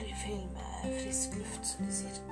Aldri feil med frisk luft, som de sier.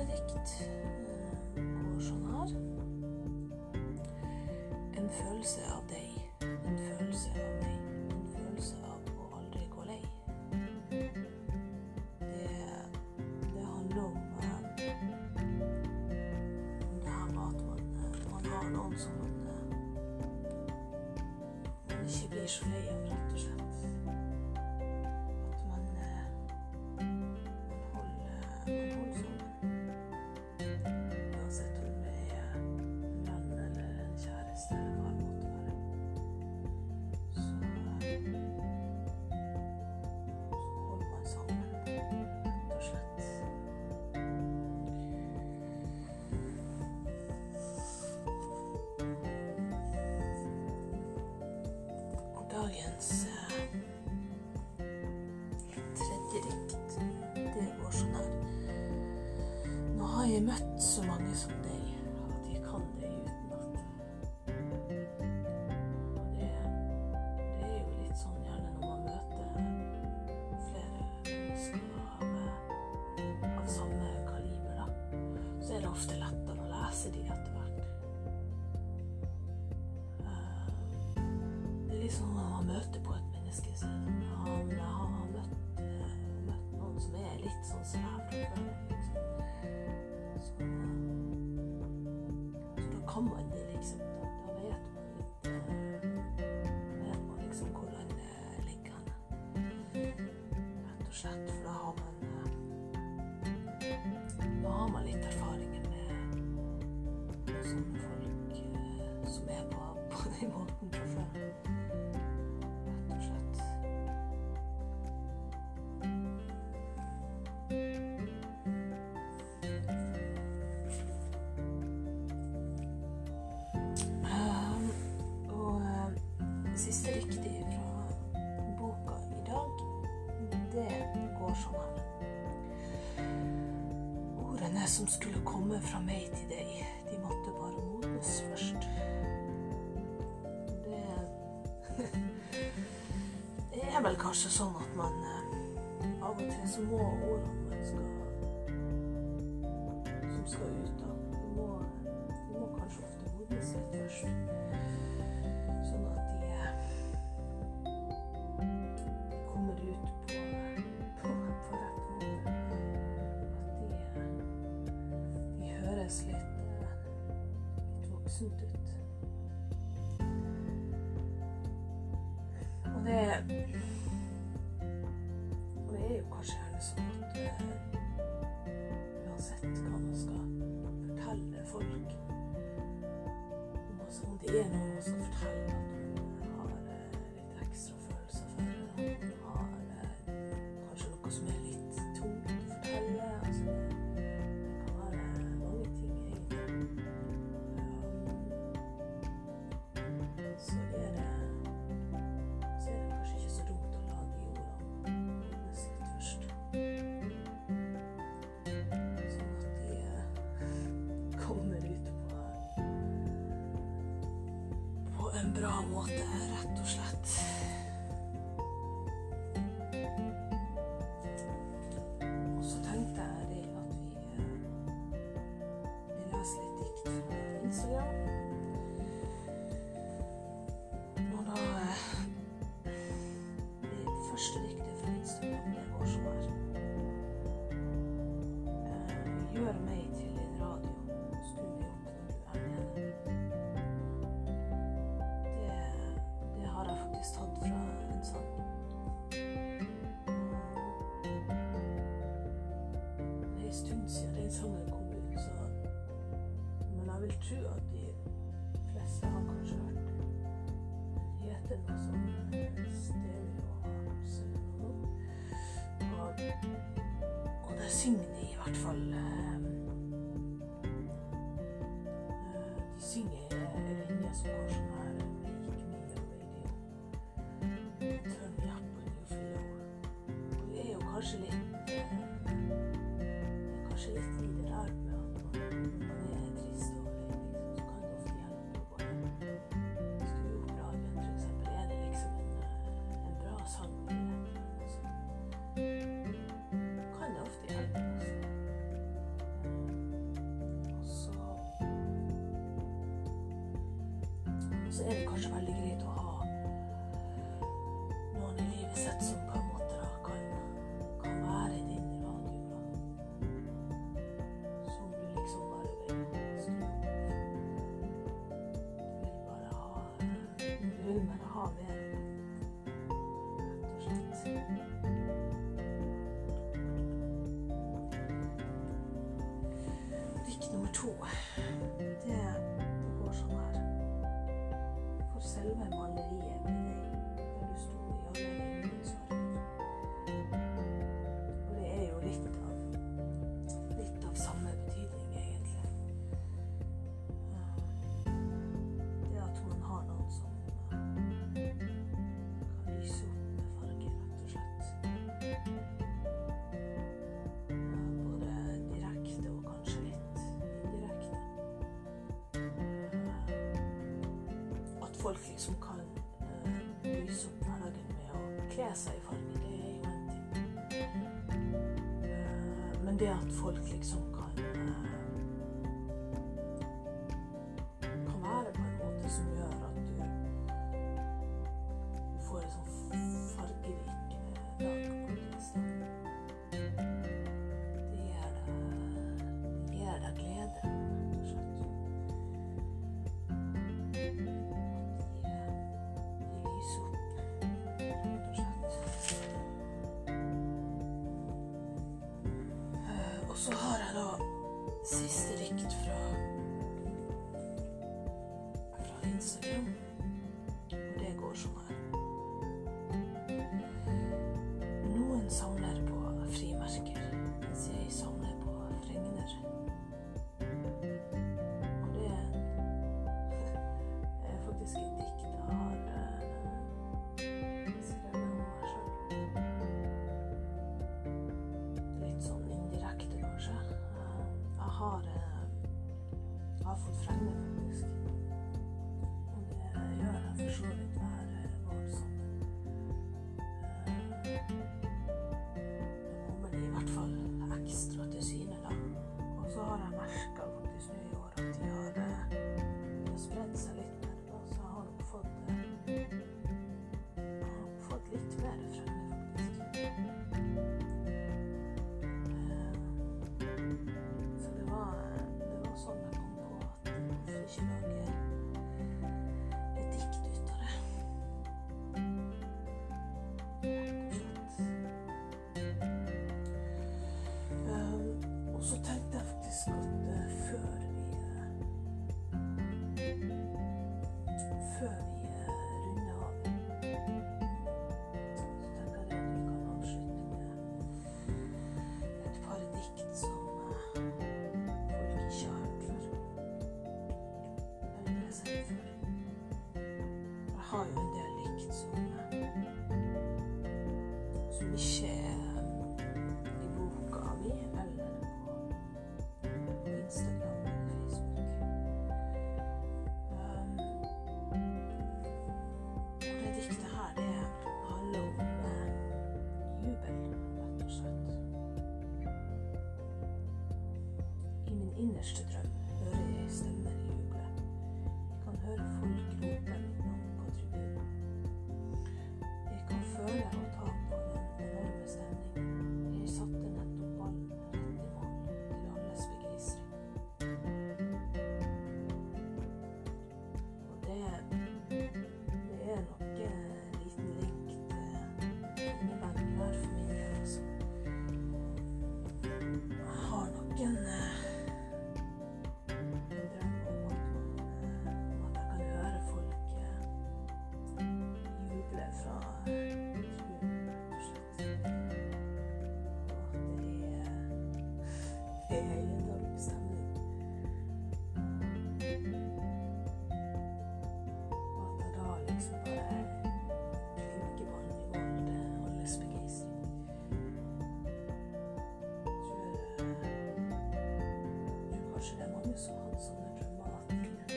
Andre eh, går sånn her. En følelse av deg, en følelse av meg, en følelse av å aldri gå lei. Det, det handler om, eh, det her med at man, eh, man har noen som man, man ikke blir så lei av, rett og slett. Dagens eh, tredje dikt, det går sånn her. Nå har jeg møtt så mange som deg, at jeg kan det utenat. Og det, er jo litt sånn gjerne når man møter flere eh, av samme kaliber, så er det ofte lettere å lese de etter hvert. Eh, Det møter på et menneske, som han, han har møtt, eh, møtt noen som er litt sånn før, liksom. Så, så da kan man det liksom, da, da vet man litt, da vet man liksom hvor det ligger henne. Rett og slett, for da har man, eh, da har man litt erfaringer med, sånne folk eh, som er på, på den måten fra før. Siste riktig fra boka i dag, det går sånn her. Ordene som skulle komme fra meg til deg, de måtte bare modnes først. Det Det er vel kanskje sånn at man eh, av og til så må ordene man skal som skal ut, da de må, de må kanskje ofte modnes litt først. Høres litt, eh, litt voksent ut. Og det Og det er jo kanskje gjerne sånn at eh, uansett hva man skal fortelle folk om, det er noe man skal fortelle en bra måte, rett og slett. Og så tenkte jeg at vi, eh, vi leser litt dikt fra Instagram. en stund siden den sangen kom ut, så Men jeg vil tro at de fleste har kanskje hørt den. Heter noe sånn Stereo Hearts eller noe. Og, og der synger de i hvert fall eh, eh, De synger eh, renner som har sånn her Make me a radio. Turn me up when you feel low. Er jo kanskje litt karşılıklı idrar ve atma. 吐啊。folk liksom kan uh, lyse opp hverdagen med å kle seg i farger, det er jo en ting. Uh, men det at folk liksom kan så har jeg da siste dikt fra, fra Instagram, og det går sånn her. üstüdür. Magnus han som er dramatikeren.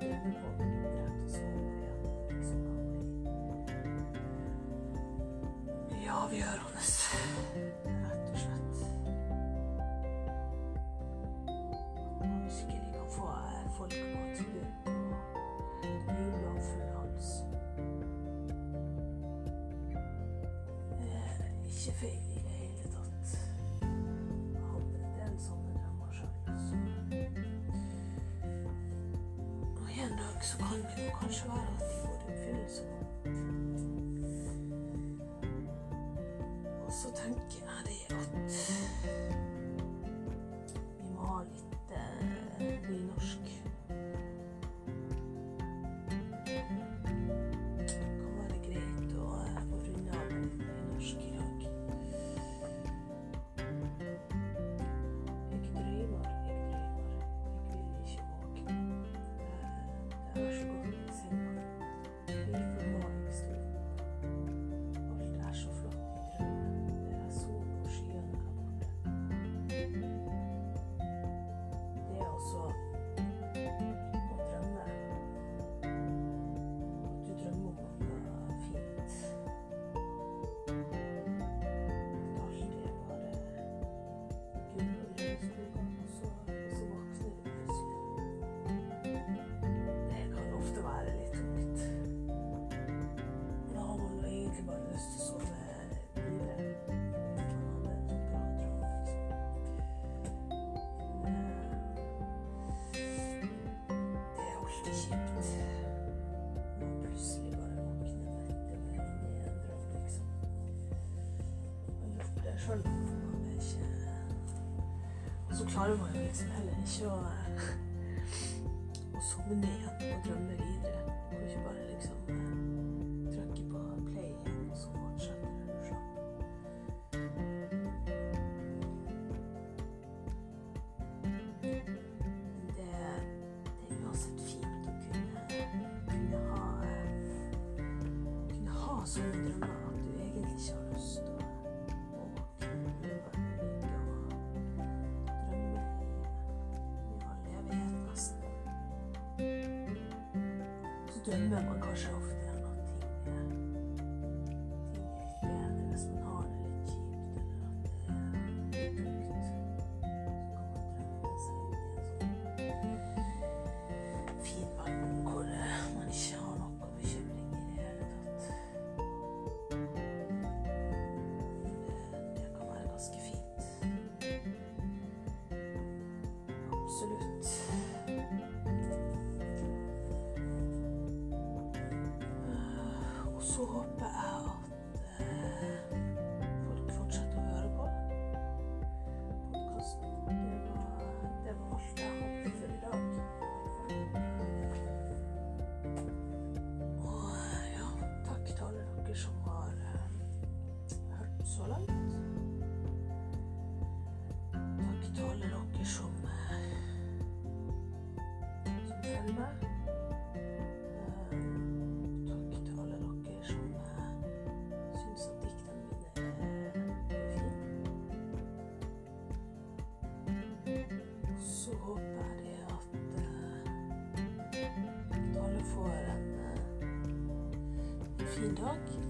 De har drevet på med idrett og sovet som kan bli mye avgjørende. Rett og slett. At man virkelig kan få folk mat og jula. Eh, Ikke feil. så kan det jo kanskje være at de får oppfyllelse nå. Og så tenker jeg det at klarer man jo liksom heller ikke å, eh, å sovne igjen og drømme videre. Og ikke bare liksom eh, trykke på play igjen, og så fortsetter det sånn. Det, det er uansett fint å kunne, kunne ha, kunne ha sånne drømmer. 真不可少。说吧。Dog?